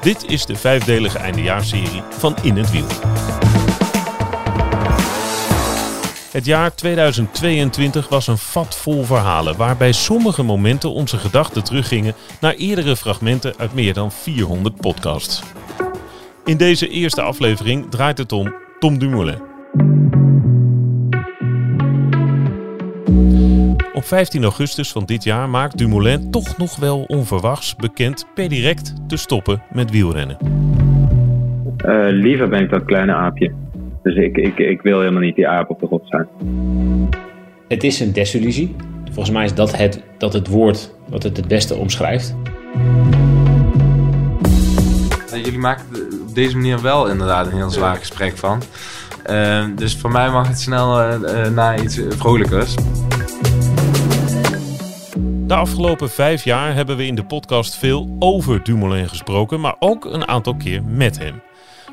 Dit is de vijfdelige eindejaarsserie van In het Wiel. Het jaar 2022 was een vat vol verhalen, waarbij sommige momenten onze gedachten teruggingen naar eerdere fragmenten uit meer dan 400 podcasts. In deze eerste aflevering draait het om Tom Dumoulin. Op 15 augustus van dit jaar maakt Dumoulin toch nog wel onverwachts bekend per direct te stoppen met wielrennen. Uh, liever ben ik dat kleine aapje. Dus ik, ik, ik wil helemaal niet die aap op de grond zijn. Het is een desillusie. Volgens mij is dat het, dat het woord wat het het beste omschrijft. Jullie maken op deze manier wel inderdaad een heel zwaar gesprek van. Uh, dus voor mij mag het snel uh, naar iets vrolijkers. De afgelopen vijf jaar hebben we in de podcast veel over Dumoulin gesproken, maar ook een aantal keer met hem.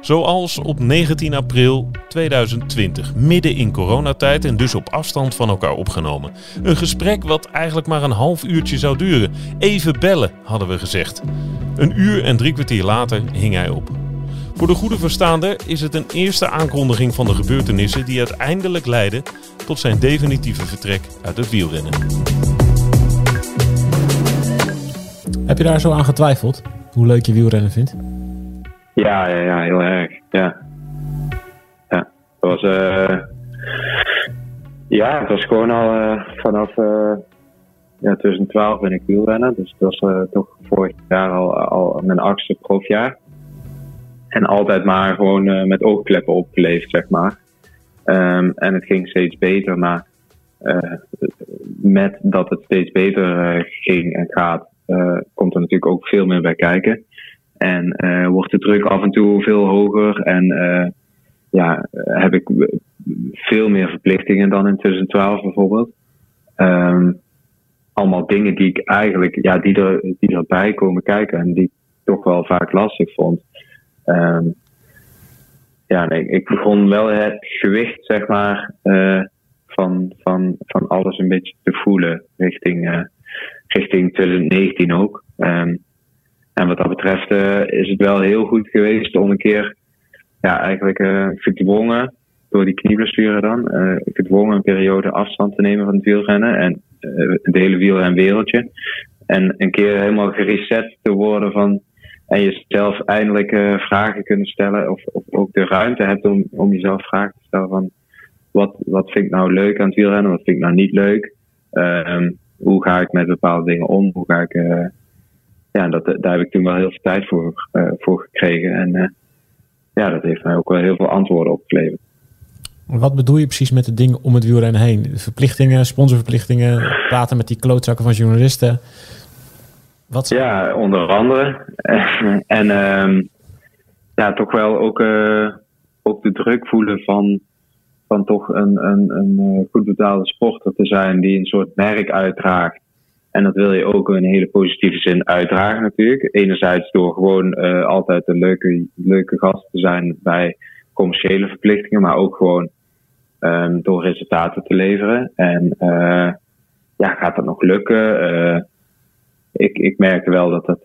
Zoals op 19 april 2020, midden in coronatijd en dus op afstand van elkaar opgenomen. Een gesprek wat eigenlijk maar een half uurtje zou duren. Even bellen, hadden we gezegd. Een uur en drie kwartier later hing hij op. Voor de goede verstaander is het een eerste aankondiging van de gebeurtenissen die uiteindelijk leiden tot zijn definitieve vertrek uit het wielrennen. Heb je daar zo aan getwijfeld? Hoe leuk je wielrennen vindt? Ja, ja, ja heel erg. Ja. Het was, uh, ja, het was gewoon al uh, vanaf uh, ja, 2012 ben ik wielrennen. Dus het was toch vorig jaar al, al mijn achtste profjaar. En altijd maar gewoon met oogkleppen opgeleefd, zeg maar. Um, en het ging steeds beter, maar met dat het steeds beter ging en gaat, komt er natuurlijk ook veel meer bij kijken. En uh, wordt de druk af en toe veel hoger. En uh, ja, heb ik veel meer verplichtingen dan in 2012 bijvoorbeeld. Um, allemaal dingen die ik eigenlijk, ja, die, er, die erbij komen kijken en die ik toch wel vaak lastig vond. Um, ja, nee, ik begon wel het gewicht, zeg maar, van, van, van alles een beetje te voelen richting richting 2019 ook. Um, en wat dat betreft uh, is het wel heel goed geweest om een keer ja, eigenlijk uh, gedwongen door die knieblessure dan, uh, gedwongen een periode afstand te nemen van het wielrennen en het hele wielrenwereldje. En een keer helemaal gereset te worden van en jezelf eindelijk vragen kunnen stellen of, of ook de ruimte hebt om, om jezelf vragen te stellen van wat, wat vind ik nou leuk aan het wielrennen, wat vind ik nou niet leuk. Um, hoe ga ik met bepaalde dingen om? Hoe ga ik, uh, ja, dat, daar heb ik toen wel heel veel tijd voor, uh, voor gekregen. En uh, ja, dat heeft mij ook wel heel veel antwoorden opgeleverd. Wat bedoel je precies met de dingen om het wielrennen heen? Verplichtingen, sponsorverplichtingen, praten met die klootzakken van journalisten? Wat Ja, onder andere. en um, ja, toch wel ook, ook de druk voelen van van toch een, een, een eh, goed betaalde sporter te zijn die een soort merk uitdraagt. En dat wil je ook in een hele positieve zin uitdragen natuurlijk. Enerzijds door gewoon uh, altijd een leuke, leuke gast te zijn bij commerciële verplichtingen, maar ook gewoon um, door resultaten te leveren. En uh, ja, gaat dat nog lukken? Uh, ik, ik merkte wel dat dat,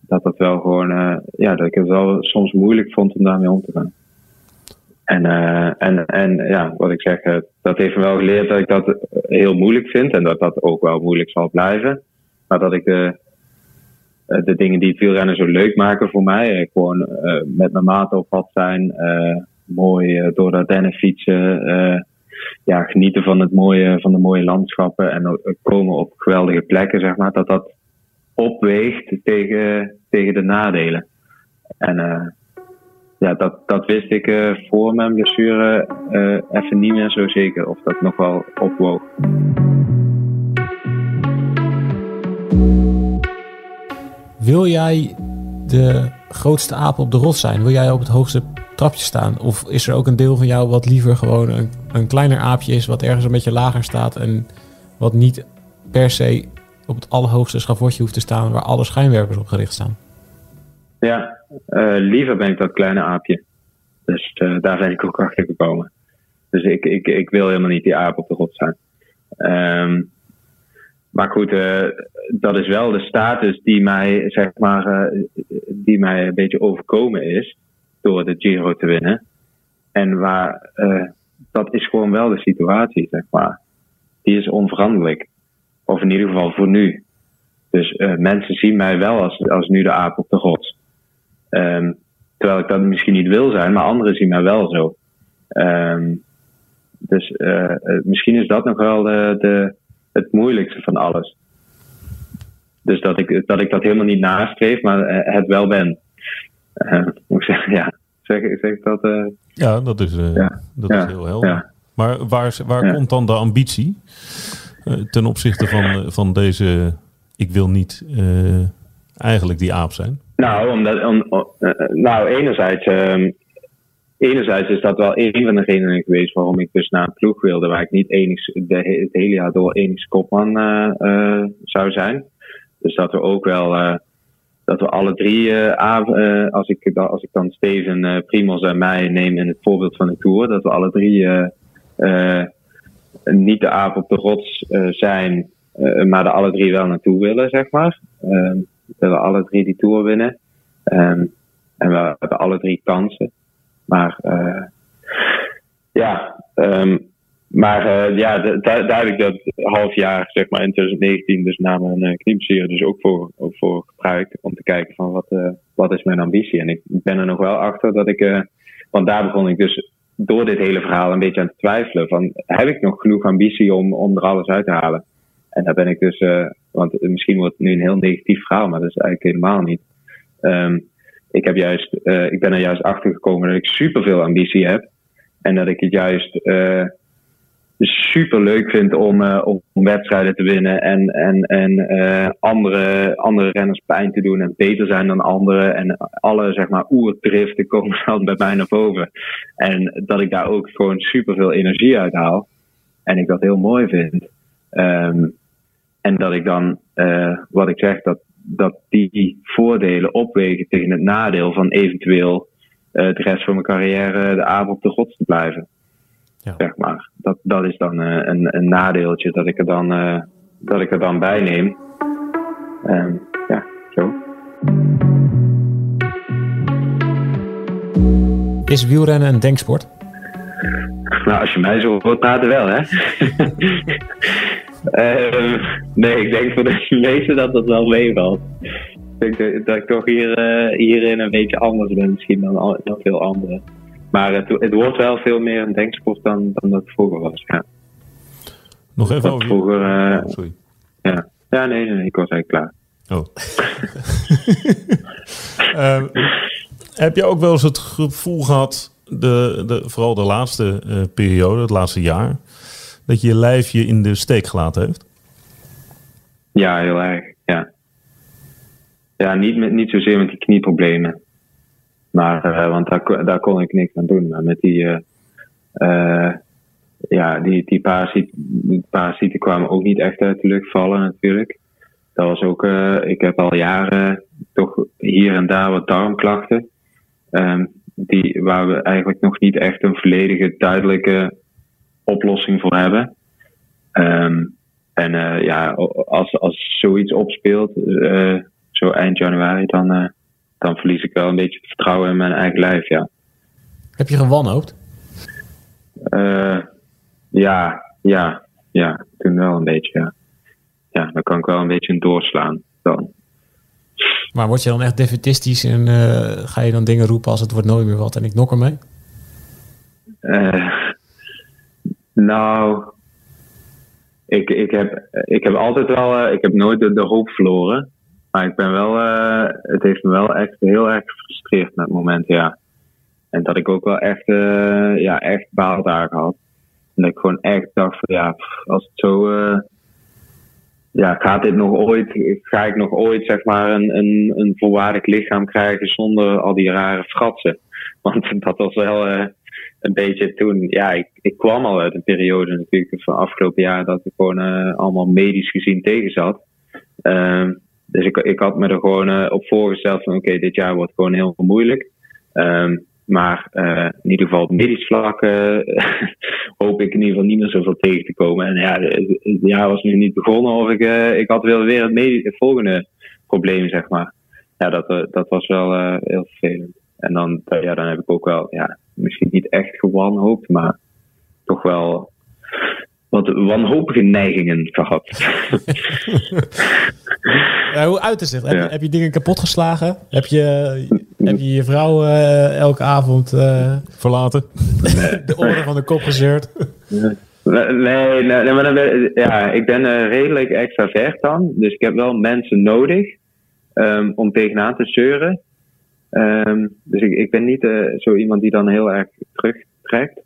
dat, dat wel gewoon, ja, dat ik het wel soms moeilijk vond om daarmee om te gaan. En, uh, en, en ja, wat ik zeg, uh, dat heeft me wel geleerd dat ik dat heel moeilijk vind en dat dat ook wel moeilijk zal blijven. Maar dat ik de, de dingen die het wielrennen zo leuk maken voor mij, gewoon met mijn maat op pad zijn, mooi door de Ardennen fietsen, ja, genieten van, het mooie, van de mooie landschappen en komen op geweldige plekken, zeg maar, dat dat opweegt tegen, tegen de nadelen. En ja, dat, dat wist ik uh, voor mijn blessure uh, even niet meer zo zeker of dat nog wel opwoog. Wil jij de grootste aap op de rots zijn? Wil jij op het hoogste trapje staan? Of is er ook een deel van jou wat liever gewoon een, een kleiner aapje is, wat ergens een beetje lager staat en wat niet per se op het allerhoogste schavotje hoeft te staan waar alle schijnwerpers op gericht staan? Ja, liever ben ik dat kleine aapje. Dus uh, daar ben ik ook achter gekomen. Dus ik, ik, ik wil helemaal niet die aap op de grot zijn. Um, maar goed, dat is wel de status die mij, zeg maar, die mij een beetje overkomen is door de Giro te winnen. En waar, dat is gewoon wel de situatie, zeg maar. Die is onveranderlijk. Of in ieder geval voor nu. Dus mensen zien mij wel als, als nu de aap. Um, terwijl ik dat misschien niet wil zijn, maar anderen zien mij wel zo. Um, dus uh, misschien is dat nog wel de, de, het moeilijkste van alles. Dus dat ik, dat ik dat helemaal niet nastreef, maar eh, het wel ben. Uh, moet ik zeggen, ja. Zeg, zeg dat? Uh, ja, dat is, ja. dat is heel helder. Ja. Maar waar, waar komt dan de ambitie ten opzichte van, van deze... Ik wil niet eigenlijk die aap zijn? Nou, omdat, om, nou enerzijds, um, enerzijds is dat wel een van de redenen geweest waarom ik dus naar een ploeg wilde waar ik niet enig, de, het hele jaar door enigszins kopman uh, zou zijn. Dus dat we ook wel, dat we alle drie, als, ik, als ik dan Steven, Primos en mij neem in het voorbeeld van de Tour, dat we alle drie niet de aap op de rots zijn, maar er alle drie wel naartoe willen, zeg maar. Ehm, we willen alle drie die Tour winnen. Um, en we hebben alle drie kansen. Maar uh, ja, um, maar uh, ja, heb ik dat half jaar, zeg maar in 2019, dus na mijn uh, knieblessure, dus ook voor, ook voor gebruikt. Om te kijken van wat, uh, wat is mijn ambitie. En ik ben er nog wel achter dat ik, want daar begon ik dus door dit hele verhaal een beetje aan te twijfelen. Van heb ik nog genoeg ambitie om, om er alles uit te halen? En daar ben ik dus, want misschien wordt het nu een heel negatief verhaal, maar dat is eigenlijk helemaal niet. Um, ik, heb juist, uh, ik ben er juist achter gekomen dat ik superveel ambitie heb. En dat ik het juist uh, super leuk vind om, uh, om wedstrijden te winnen en, en, en andere, andere renners pijn te doen en beter zijn dan anderen. En alle zeg maar oerdriften komen bij mij naar boven. En dat ik daar ook gewoon superveel energie uit haal. En ik dat heel mooi vind. Um, en dat ik dan, uh, wat ik zeg, dat, dat die voordelen opwegen tegen het nadeel van eventueel uh, de rest van mijn carrière de avond op de gods te blijven. Ja. Zeg maar. Dat, dat is dan uh, een, een nadeeltje dat ik er dan, dat ik er dan bij neem. Um, ja, zo. Is wielrennen een denksport? Nou, als je mij zo hoort praten wel, hè? Uh, nee, ik denk voor de meesten dat dat wel meevalt. Ik denk dat, ik toch hier, uh, hierin een beetje anders ben misschien dan, dan veel anderen. Maar het, het wordt wel veel meer een denksport dan, dan dat het vroeger was, ja. Nog even over... Vroeger, uh, oh, sorry. Ja. ja, nee, nee, ik was eigenlijk klaar. Oh. uh, heb je ook wel eens het gevoel gehad, de, de, vooral de laatste uh, periode, het laatste jaar, dat je lijf je in de steek gelaten heeft? Ja, heel erg. Ja, ja niet, met, niet zozeer met die knieproblemen. Maar, uh, want daar, daar kon ik niks aan doen. Maar met die, uh, uh, ja, die, die, parasieten, parasieten kwamen ook niet echt uit de lucht vallen natuurlijk. Dat was ook, ik heb al jaren toch hier en daar wat darmklachten. Um, die, waar we eigenlijk nog niet echt een volledige, duidelijke oplossing voor hebben. Um, en uh, ja, als, als zoiets opspeelt, uh, zo eind januari, dan, uh, dan verlies ik wel een beetje het vertrouwen in mijn eigen lijf, ja. Heb je gewanhoopt? ja, ja, ja, toen wel een beetje, ja. Ja, dan kan ik wel een beetje doorslaan dan. Maar word je dan echt defetistisch en ga je dan dingen roepen als het wordt nooit meer wat en ik nok ermee? Nou, ik, ik, heb, ik heb altijd wel, uh, ik heb nooit de, hoop verloren. Maar ik ben wel, uh, het heeft me wel echt heel erg gefrustreerd met momenten, ja. En dat ik ook wel echt, uh, ja, echt baal daar gehad. En dat ik gewoon echt dacht van, ja, als het zo, ja, gaat dit nog ooit, ga ik nog ooit, zeg maar, een, een, een volwaardig lichaam krijgen zonder al die rare fratsen? Want dat was wel, een beetje toen, ja, ik, ik kwam al uit een periode natuurlijk van afgelopen jaar dat ik gewoon uh, allemaal medisch gezien tegen zat. Uh, dus ik, ik had me er gewoon uh, op voorgesteld van oké, dit jaar wordt gewoon heel moeilijk. Um, Maar uh, in ieder geval op medisch vlak hoop ik in ieder geval niet meer zoveel tegen te komen. En ja, het jaar was nu niet begonnen of ik, ik had wel weer het, medisch, volgende probleem, zeg maar. Ja, dat, dat was wel heel vervelend. En dan, ja, dan heb ik ook wel, ja, misschien niet echt gewanhoopt, maar toch wel wat wanhopige neigingen gehad. ja, hoe uit is het? Heb, je, heb je dingen kapot geslagen? Heb je heb je, je vrouw uh, elke avond uh, verlaten? de oren van de kop gezeurd? Nee, nee, nee, maar dan, ja, ik ben uh, redelijk extravert dan. Dus ik heb wel mensen nodig um, om tegenaan te zeuren. Um, dus ik, ben niet zo iemand die dan heel erg terugtrekt.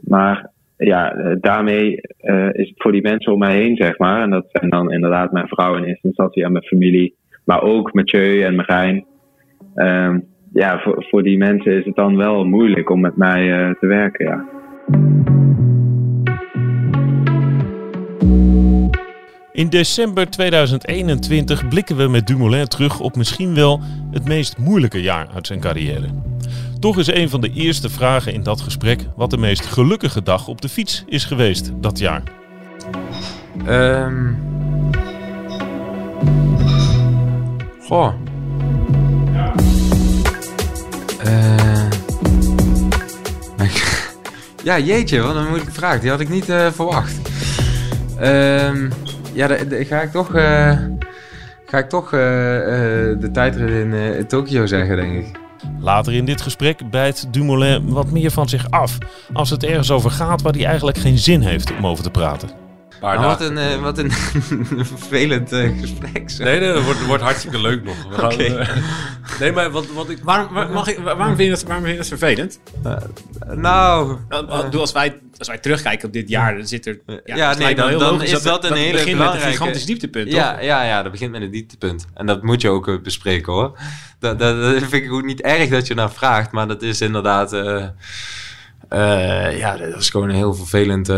Maar ja, eh, daarmee uh, is het voor die mensen om mij heen, zeg maar. En dat zijn dan inderdaad mijn vrouw in eerste instantie en mijn familie. Maar ook Mathieu en Marijn. Um, ja, voor, voor die mensen is het dan wel moeilijk om met mij te werken, ja. In december 2021 blikken we met Dumoulin terug op misschien wel het meest moeilijke jaar uit zijn carrière. Toch is een van de eerste vragen in dat gesprek wat de meest gelukkige dag op de fiets is geweest dat jaar. Um... Goh. Uh... ja, jeetje, wat een moeilijke vraag. Die had ik niet uh, verwacht. Um... Ja, dan ga ik toch, uh... ga ik toch de tijdrit in Tokio zeggen, denk ik. Later in dit gesprek bijt Dumoulin wat meer van zich af als het ergens over gaat waar hij eigenlijk geen zin heeft om over te praten. Maar nou, wat, een, uh, wat een vervelend uh, gesprek. Zo. Nee, nee, het wordt, wordt hartstikke leuk nog. We gaan, uh, nee, maar wat, wat ik... Waarom, waar, mag ik, waarom, vind je dat, waarom vind je dat vervelend? nou... nou als, wij, als wij terugkijken op dit jaar, dan zit er... Ja, ja nee, dan, dan is dat, dat een hele belangrijke... met een gigantisch dieptepunt, ja, toch? Ja, ja, dat begint met een dieptepunt. En dat moet je ook bespreken, hoor. Dat, dat, dat, vind ik ook niet erg dat je naar vraagt, maar dat is inderdaad... ja, dat is gewoon een heel vervelend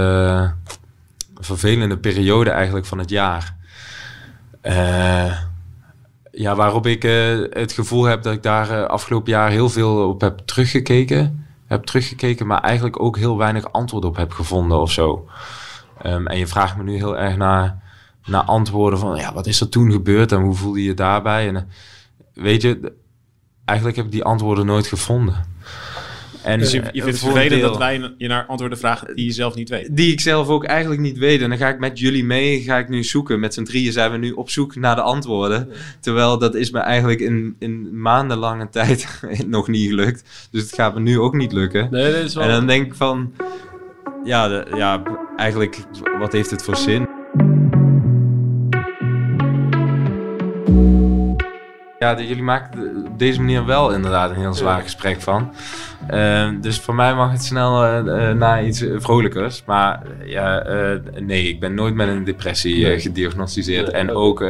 vervelende periode eigenlijk van het jaar. Uh, ja, waarop ik uh, het gevoel heb dat ik daar uh, afgelopen jaar heel veel op heb teruggekeken. Heb teruggekeken, maar eigenlijk ook heel weinig antwoord op heb gevonden of zo. Um, en je vraagt me nu heel erg naar, naar antwoorden van, ja, wat is er toen gebeurd en hoe voelde je je daarbij? En weet je, eigenlijk heb ik die antwoorden nooit gevonden. En dus je, je vindt het vervelend dat wij je naar antwoorden vragen die je zelf niet weet? Die ik zelf ook eigenlijk niet weet. En dan ga ik met jullie mee, ga ik nu zoeken. Met z'n drieën zijn we nu op zoek naar de antwoorden. Terwijl dat is me eigenlijk in, in maandenlange tijd nog niet gelukt. Dus het gaat me nu ook niet lukken. Nee, dat is wel... En dan denk ik van... Ja, de, ja, eigenlijk, wat heeft het voor zin? Ja, de, jullie maken op deze manier wel inderdaad een heel zwaar gesprek van. Uh, dus voor mij mag het snel uh, naar iets vrolijkers. Maar ja, nee, ik ben nooit met een depressie gediagnosticeerd. en ook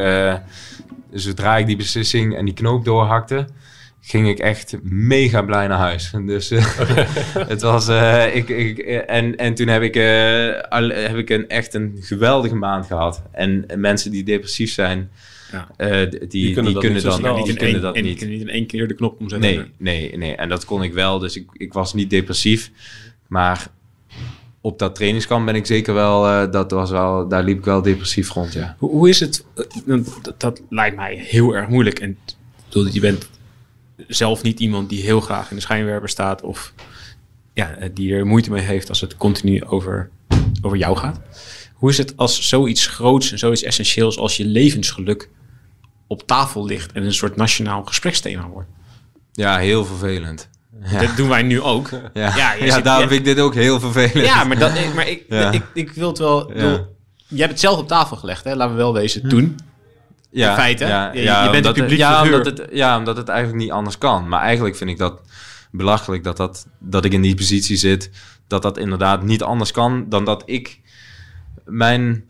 zodra ik die beslissing en die knoop doorhakte, ging ik echt mega blij naar huis. Dus het was. ik, ik, en, en toen heb ik, heb ik een, echt een geweldige maand gehad. En mensen die depressief zijn. Ja. Uh, die, die, kunnen, die kunnen dan niet, die kunnen dat niet. niet in één keer de knop omzetten. Nee, nee, nee. En dat kon ik wel. Dus ik, ik was niet depressief. Maar op dat trainingskamp ben ik zeker wel, uh, dat was wel, daar liep ik wel depressief rond, ja. Hoe, hoe is het? Uh, dat, dat, lijkt mij heel erg moeilijk. En je bent zelf niet iemand die heel graag in de schijnwerper staat of ja, die er moeite mee heeft als het continu over, over jou gaat. Hoe is het als zoiets groots en zoiets essentieels als je levensgeluk op tafel ligt en een soort nationaal gespreksthema wordt. Ja, heel vervelend. Ja. Dat doen wij nu ook. Ja, ja, ja daarom vind ik dit ook heel vervelend. Ja, maar, dat, maar ik, ik, ik, wil het wel... je hebt het zelf op tafel gelegd, hè? laten we wel wezen, toen. Ja, in feite. Ja, je, je bent publiek ja, omdat het, ja, omdat het eigenlijk niet anders kan. Maar eigenlijk vind ik dat belachelijk dat, dat, dat ik in die positie zit. Dat dat inderdaad niet anders kan dan dat ik mijn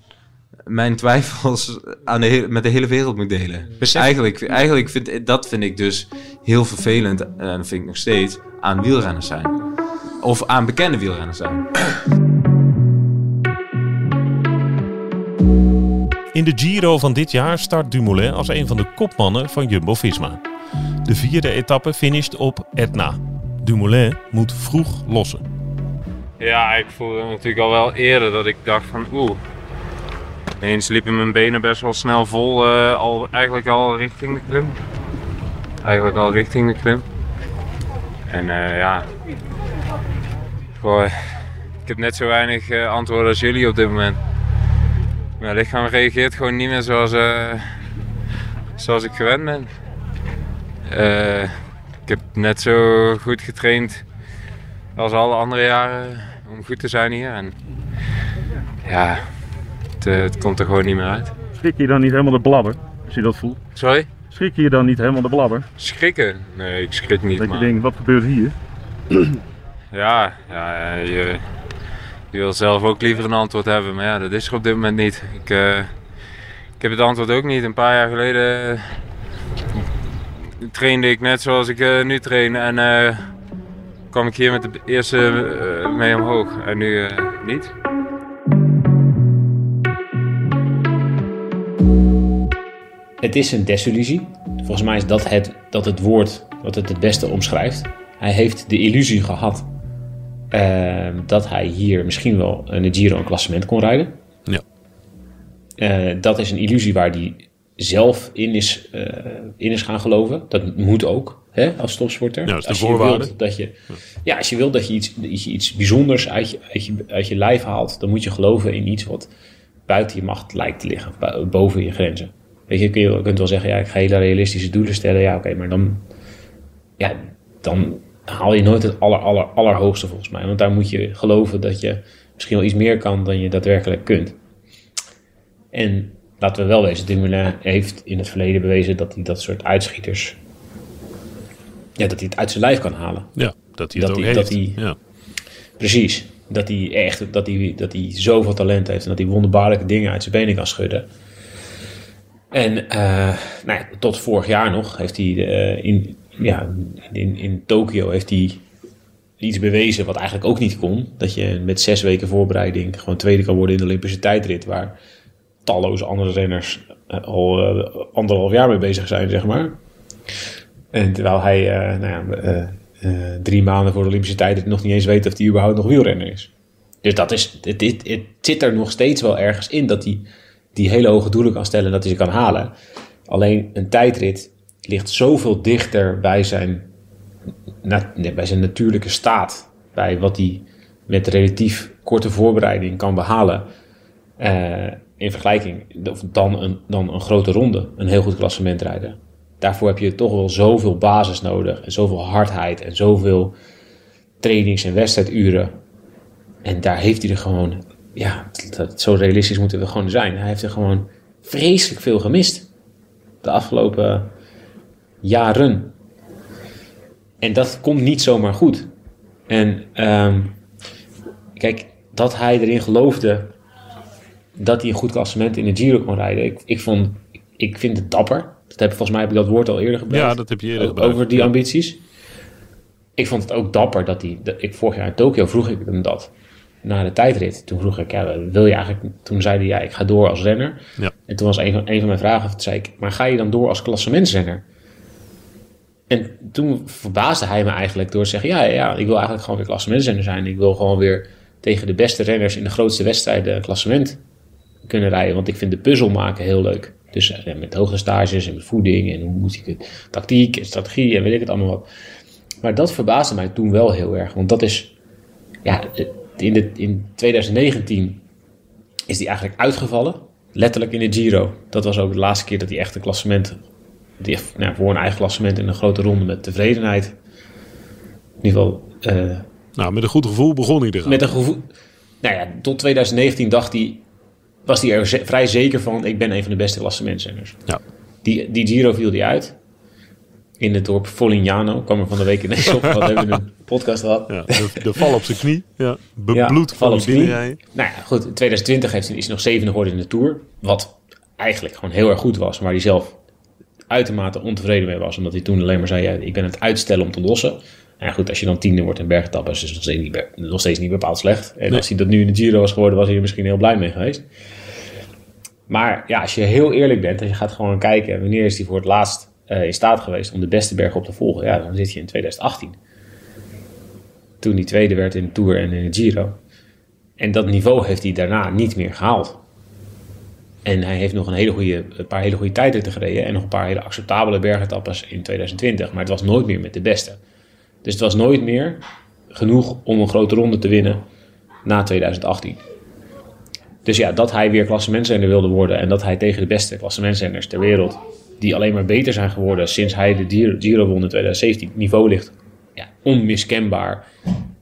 mijn twijfels aan de met de hele wereld moet delen. Eigenlijk, eigenlijk vind, dat vind ik dus heel vervelend, en dat vind ik nog steeds, aan wielrenners zijn. Of aan bekende wielrenners zijn. In de Giro van dit jaar start Dumoulin als een van de kopmannen van Jumbo-Visma. De vierde etappe finisht op Etna. Dumoulin moet vroeg lossen. Ja, ik voelde natuurlijk al wel eerder dat ik dacht van oeh. Ineens liepen mijn benen best wel snel vol, uh, al, eigenlijk al richting de klim. Eigenlijk al richting de klim. En uh, ja, Goh, ik heb net zo weinig uh, antwoorden als jullie op dit moment. Mijn lichaam reageert gewoon niet meer zoals, zoals ik gewend ben. ik heb net zo goed getraind als alle andere jaren om goed te zijn hier. En ja, het, eh, het, komt er gewoon niet meer uit. Schrik je dan niet helemaal de blabber als je dat voelt? Sorry? Schrik je dan niet helemaal de blabber? Schrikken? Nee, ik schrik niet. Dat maar... je denkt, wat gebeurt hier? ja, ja je, je wil zelf ook liever een antwoord hebben, maar ja, dat is er op dit moment niet. Ik, uh, ik heb het antwoord ook niet. Een paar jaar geleden trainde ik net zoals ik uh, nu train en kwam ik hier met de eerste mee omhoog en nu niet. Het is een desillusie. Volgens mij is dat het, dat het woord wat het het beste omschrijft. Hij heeft de illusie gehad uh, dat hij hier misschien wel een Giro een klassement kon rijden. Ja. Uh, dat is een illusie waar hij zelf in is, uh, in is gaan geloven. Dat moet ook hè, als topsporter. Ja, als voorwaarde. Je wilt dat je, ja, als je wilt dat je iets, dat je iets bijzonders uit je, uit, je, uit je lijf haalt, dan moet je geloven in iets wat buiten je macht lijkt te liggen, boven je grenzen. Weet je, kun je, kunt wel zeggen, ja, ik ga hele realistische doelen stellen. Ja, oké, okay, maar dan, ja, dan haal je nooit het aller, aller, allerhoogste volgens mij. Want daar moet je geloven dat je misschien wel iets meer kan dan je daadwerkelijk kunt. En laten we wel wezen, Dumoulin heeft in het verleden bewezen dat hij dat soort uitschieters, ja, dat hij het uit zijn lijf kan halen. Ja, dat hij het dat ook hij, heeft. Dat hij, ja. Precies. Dat hij echt, dat hij, dat hij zoveel talent heeft en dat hij wonderbaarlijke dingen uit zijn benen kan schudden. En uh, nou ja, tot vorig jaar nog heeft hij uh, in, ja, in, in Tokio heeft hij iets bewezen wat eigenlijk ook niet kon. Dat je met zes weken voorbereiding gewoon tweede kan worden in de Olympische tijdrit. Waar talloze andere renners uh, al anderhalf jaar mee bezig zijn, zeg maar. En terwijl hij nou ja, drie maanden voor de Olympische tijdrit nog niet eens weet of hij überhaupt nog wielrenner is. Dus dat is, het, het zit er nog steeds wel ergens in dat hij die hele hoge doelen kan stellen en dat hij ze kan halen. Alleen een tijdrit ligt zoveel dichter bij zijn, bij zijn natuurlijke staat. Bij wat hij met relatief korte voorbereiding kan behalen. Uh, in vergelijking dan een, dan een grote ronde, een heel goed klassement rijden. Daarvoor heb je toch wel zoveel basis nodig. En zoveel hardheid en zoveel trainings- en wedstrijduren. En daar heeft hij er gewoon ja, dat, zo realistisch moeten we gewoon zijn. Hij heeft er gewoon vreselijk veel gemist. De afgelopen jaren. En dat komt niet zomaar goed. En um, kijk, dat hij erin geloofde dat hij een goed klassement in de Giro kon rijden. Ik, ik, vond, ik vind het dapper. Dat heb, volgens mij heb ik dat woord al eerder gebruikt. Ja, dat heb je eerder gebruikt. Over die ja. ambities. Ik vond het ook dapper dat hij... Dat, ik, vorig jaar in Tokio vroeg ik hem dat na de tijdrit. Toen vroeg ik, ja, wil je eigenlijk... Toen zei hij, ja, ik ga door als renner. Ja. En toen was een van, een van mijn vragen, toen zei ik, maar ga je dan door als klassementsrenner? En toen verbaasde hij me eigenlijk door te zeggen, ja, ja, ik wil eigenlijk gewoon weer klassementsrenner zijn. Ik wil gewoon weer tegen de beste renners in de grootste wedstrijden klassement kunnen rijden. Want ik vind de puzzel maken heel leuk. Dus ja, met hoge stages en met voeding en hoe moet ik het, tactiek en strategie en weet ik het allemaal wat. Maar dat verbaasde mij toen wel heel erg. Want dat is, ja, in, de, in 2019 is hij eigenlijk uitgevallen. Letterlijk in de Giro. Dat was ook de laatste keer dat hij echt een klassement... Die, nou, voor een eigen klassement in een grote ronde met tevredenheid. In ieder geval... Uh, nou, met een goed gevoel begon hij er. Met een gevoel... Nou ja, tot 2019 dacht hij... Was hij er vrij zeker van... Ik ben een van de beste klassementzenders. Ja. Die, die Giro viel hij uit in het dorp Folignano. kwam er van de week ineens op. Wat hebben we een podcast gehad. Ja, de, de, val op zijn knie. Ja, bebloed ja, van het binnenrijden. Nou ja, goed. In 2020 heeft hij, is hij nog zevende geworden in de Tour. Wat eigenlijk gewoon heel erg goed was. Maar hij zelf uitermate ontevreden mee was. Omdat hij toen alleen maar zei, ja, ik ben het uitstellen om te lossen. En goed, als je dan tiende wordt in bergetappen, is het nog steeds niet, nog steeds niet bepaald slecht. En nee. als hij dat nu in de Giro was geworden, was hij er misschien heel blij mee geweest. Maar ja, als je heel eerlijk bent en je gaat gewoon kijken, wanneer is hij voor het laatst uh, in staat geweest om de beste berg op te volgen, ja, dan zit je in 2018. Toen hij tweede werd in de Tour en in de Giro. En dat niveau heeft hij daarna niet meer gehaald. En hij heeft nog een, hele goede, een paar hele goede tijden gereden. En nog een paar hele acceptabele bergetappes in 2020. Maar het was nooit meer met de beste. Dus het was nooit meer genoeg om een grote ronde te winnen na 2018. Dus ja, dat hij weer klassementzender wilde worden. En dat hij tegen de beste klassementzenders ter wereld. Die alleen maar beter zijn geworden sinds hij de Giro won in 2017. Niveau ligt ja, onmiskenbaar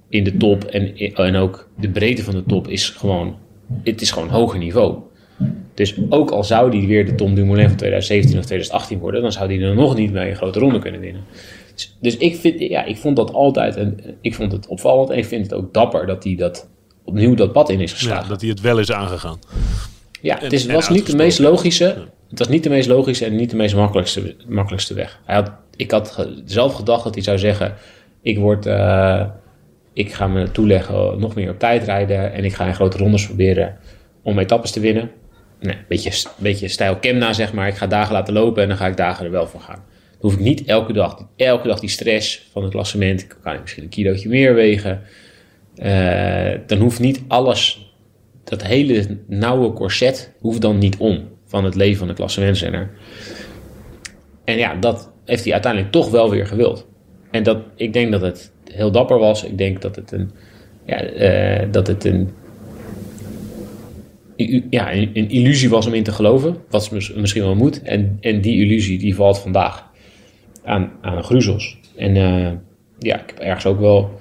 in de top. En, en ook de breedte van de top is gewoon, het is gewoon hoger niveau. Dus ook al zou hij weer de Tom Dumoulin van 2017 of 2018 worden, dan zou hij er nog niet mee een grote ronde kunnen winnen. Dus, dus, ik, vind, ja, ik vond dat altijd, en ik vond het opvallend en ik vind het ook dapper dat hij dat opnieuw dat pad in is geslagen. Ja, dat hij het wel is aangegaan. Ja, het is, was niet de meest logische, het was niet de meest logische en niet de meest makkelijkste, makkelijkste weg. Hij had, ik had zelf gedacht dat hij zou zeggen, ik word... Uh, ik ga me toeleggen nog meer op tijd rijden en ik ga in grote rondes proberen om etappes te winnen. Nee, een beetje, beetje stijl Kemna zeg maar. Ik ga dagen laten lopen en dan ga ik dagen er wel voor gaan. Dan hoef ik niet elke dag, elke dag die stress van het klassement. Ik kan misschien een kilootje meer wegen. Uh, dan hoeft niet alles, dat hele nauwe corset, hoeft dan niet om van het leven van de klassementrenner. En ja, dat heeft hij uiteindelijk toch wel weer gewild. En dat, ik denk dat het heel dapper was. Ik denk dat het een, ja, uh, dat het een, ja, een, illusie was om in te geloven. Wat misschien wel moet. En, en die illusie die valt vandaag aan, aan gruzels. En uh, ja, ik heb ergens ook wel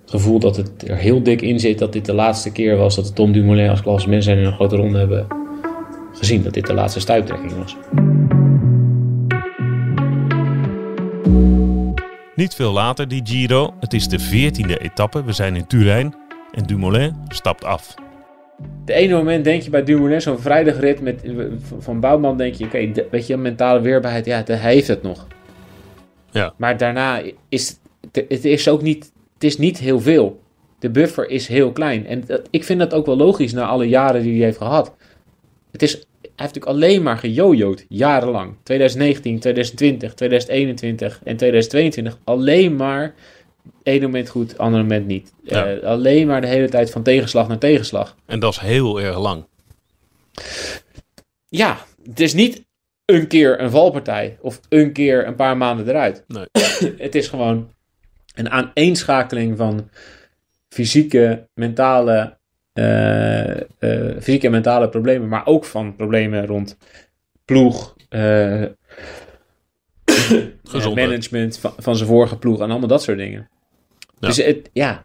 het gevoel dat het er heel dik in zit dat dit de laatste keer was dat de Tom Dumoulin als klasse mensen in een grote ronde hebben gezien. Dat dit de laatste stuiptrekking was. Niet veel later die Giro. Het is de 14e etappe. We zijn in Turijn. En Dumoulin stapt af. De ene moment denk je bij Dumoulin, zo'n vrijdagrit met, van Bouwman, denk je, oké, okay, weet je, mentale weerbaarheid, ja, hij heeft het nog. Ja. Maar daarna is het, het is ook niet, het is niet heel veel. De buffer is heel klein. En dat, ik vind dat ook wel logisch na alle jaren die hij heeft gehad. Het is, hij heeft natuurlijk alleen maar gejojoed, jarenlang. 2019, 2020, 2021 en 2022. Alleen maar één moment goed, ander moment niet. Ja. Uh, alleen maar de hele tijd van tegenslag naar tegenslag. En dat is heel erg lang. Ja, het is niet een keer een valpartij of een keer een paar maanden eruit. Nee. het is gewoon een aaneenschakeling van fysieke, mentale, fysieke en mentale problemen, maar ook van problemen rond ploeg, uh, management van, van zijn vorige ploeg en allemaal dat soort dingen. Dus het, ja.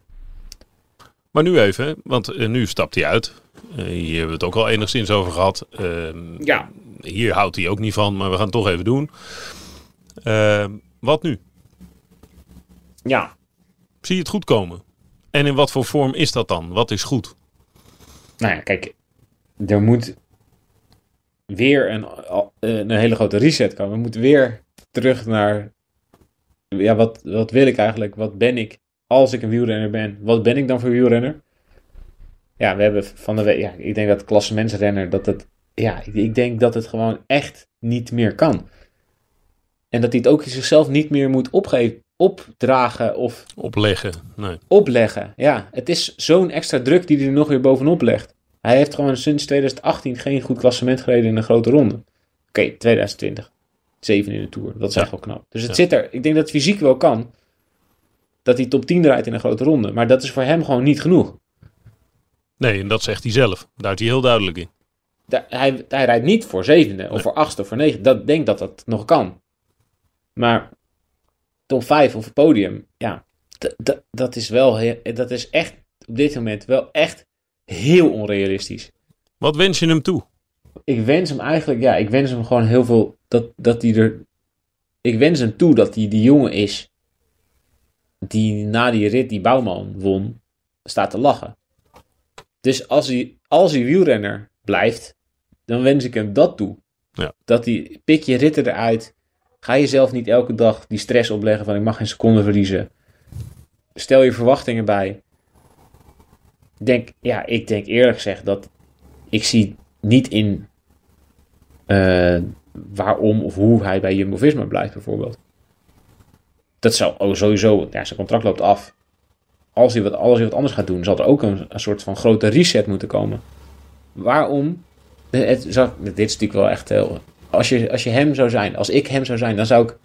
Maar nu even, want nu stapt hij uit. Uh, hier hebben we het ook al enigszins over gehad. Uh, ja. Hier houdt hij ook niet van, maar we gaan het toch even doen. Ehm, wat nu? Ja. Zie je het goed komen? En in wat voor vorm is dat dan? Wat is goed? Nou ja, kijk. Er moet weer een, een hele grote reset komen. We moeten weer terug naar... Ja, wat, wat wil ik eigenlijk? Wat ben ik als ik een wielrenner ben? Wat ben ik dan voor wielrenner? Ja, we hebben van de week... Ja, ik denk dat klassementsrenner... Dat het, ja, ik, ik denk dat het gewoon echt niet meer kan. En dat hij het ook zichzelf niet meer moet opgeven, opdragen of... Opleggen, nee. Opleggen, ja. Het is zo'n extra druk die hij er nog weer bovenop legt. Hij heeft gewoon sinds 2018 geen goed klassement gereden in een grote ronde. Oké, okay, 2020. Zeven in de Tour. Dat is Ja. echt wel knap. Dus het Ja. zit er. Ik denk dat het fysiek wel kan. Dat hij top 10 draait in een grote ronde. Maar dat is voor hem gewoon niet genoeg. Nee, en dat zegt hij zelf. Daar is hij heel duidelijk in. Da- hij, hij rijdt niet voor zevende of voor achtste of voor negende. Dat denk dat dat nog kan. Maar top 5 of podium, ja, dat is wel, dat is echt op dit moment wel echt heel onrealistisch. Wat wens je hem toe? Ik wens hem eigenlijk, ja, ik wens hem gewoon heel veel, dat, dat hij er, ik wens hem toe dat hij die jongen is die na die rit die Bouwman won, staat te lachen. Dus als hij, als hij wielrenner blijft, dan wens ik hem dat toe. Ja. Dat hij, pik je ritten eruit, ga jezelf niet elke dag die stress opleggen van ik mag geen seconde verliezen. Stel je verwachtingen bij. Denk, ja, ik denk eerlijk gezegd dat ik zie niet in eh, waarom of hoe hij bij Jumbo-Visma blijft bijvoorbeeld. Dat zou oh, sowieso, ja, zijn contract loopt af. als hij wat, wat anders gaat doen, zal er ook een, soort van grote reset moeten komen. Waarom? Het, het, dit is natuurlijk wel echt heel. Als je, als je hem zou zijn, als ik hem zou zijn, dan zou ik.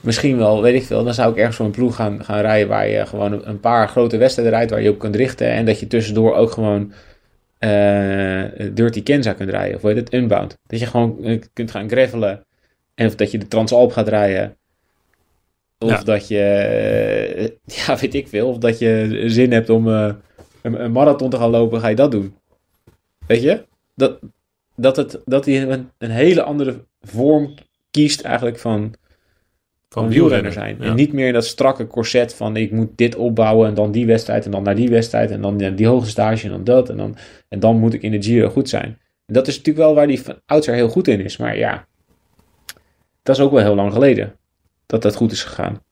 Misschien wel, weet ik veel, dan zou ik ergens voor een ploeg gaan, gaan rijden waar je gewoon een paar grote wedstrijden rijdt waar je op kunt richten. En dat je tussendoor ook gewoon uh, Dirty Kenza kunt rijden. Of weet het, Unbound. Dat je gewoon eh, kunt gaan gravelen. En of dat je de Transalp gaat rijden. Of dat je, uh, ja, weet ik veel. Of dat je zin hebt om uh, een, een, marathon te gaan lopen, ga je dat doen. Weet je? Dat, dat, het, dat hij een, een hele andere vorm kiest eigenlijk van, van wielrenner zijn. Ja. En niet meer dat strakke corset van ik moet dit opbouwen en dan die wedstrijd en dan naar die wedstrijd en dan die hoge stage en dan dat en dan, en dan moet ik in de Giro goed zijn. En dat is natuurlijk wel waar die van oudsher heel goed in is. Maar ja, dat is ook wel heel lang geleden dat dat goed is gegaan.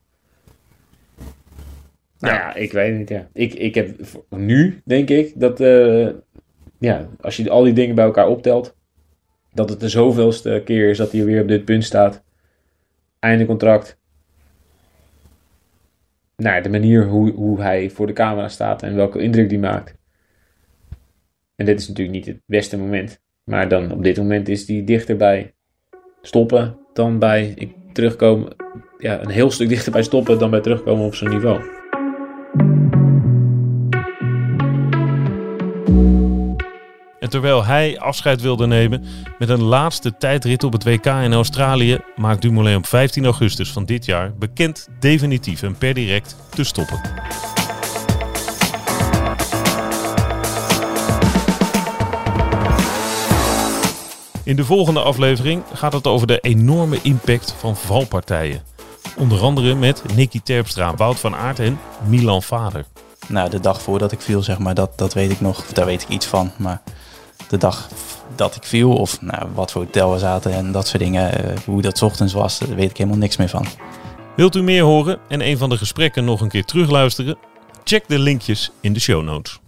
Nou ja, ik weet het niet. Ja. Ik, ik heb nu, denk ik, dat uh, ja, als je al die dingen bij elkaar optelt, dat het de zoveelste keer is dat hij weer op dit punt staat. Einde contract. Nou, de manier hoe, hoe hij voor de camera staat en welke indruk die maakt. En dit is natuurlijk niet het beste moment. Maar dan op dit moment is hij dichter bij stoppen dan bij ik terugkomen. Ja, een heel stuk dichter bij stoppen dan bij terugkomen op zijn niveau. En terwijl hij afscheid wilde nemen met een laatste tijdrit op het WK in Australië, maakt Dumoulin op 15 augustus van dit jaar bekend definitief en per direct te stoppen. In de volgende aflevering gaat het over de enorme impact van valpartijen. Onder andere met Nicky Terpstra, Wout van Aert en Milan Vader. Nou, de dag voordat ik viel, zeg maar, dat, dat weet ik nog. Daar weet ik iets van. Maar de dag dat ik viel, of nou, wat voor hotel we zaten en dat soort dingen, uh, hoe dat ochtends was, daar weet ik helemaal niks meer van. Wilt u meer horen en een van de gesprekken nog een keer terugluisteren? Check de linkjes in de show notes.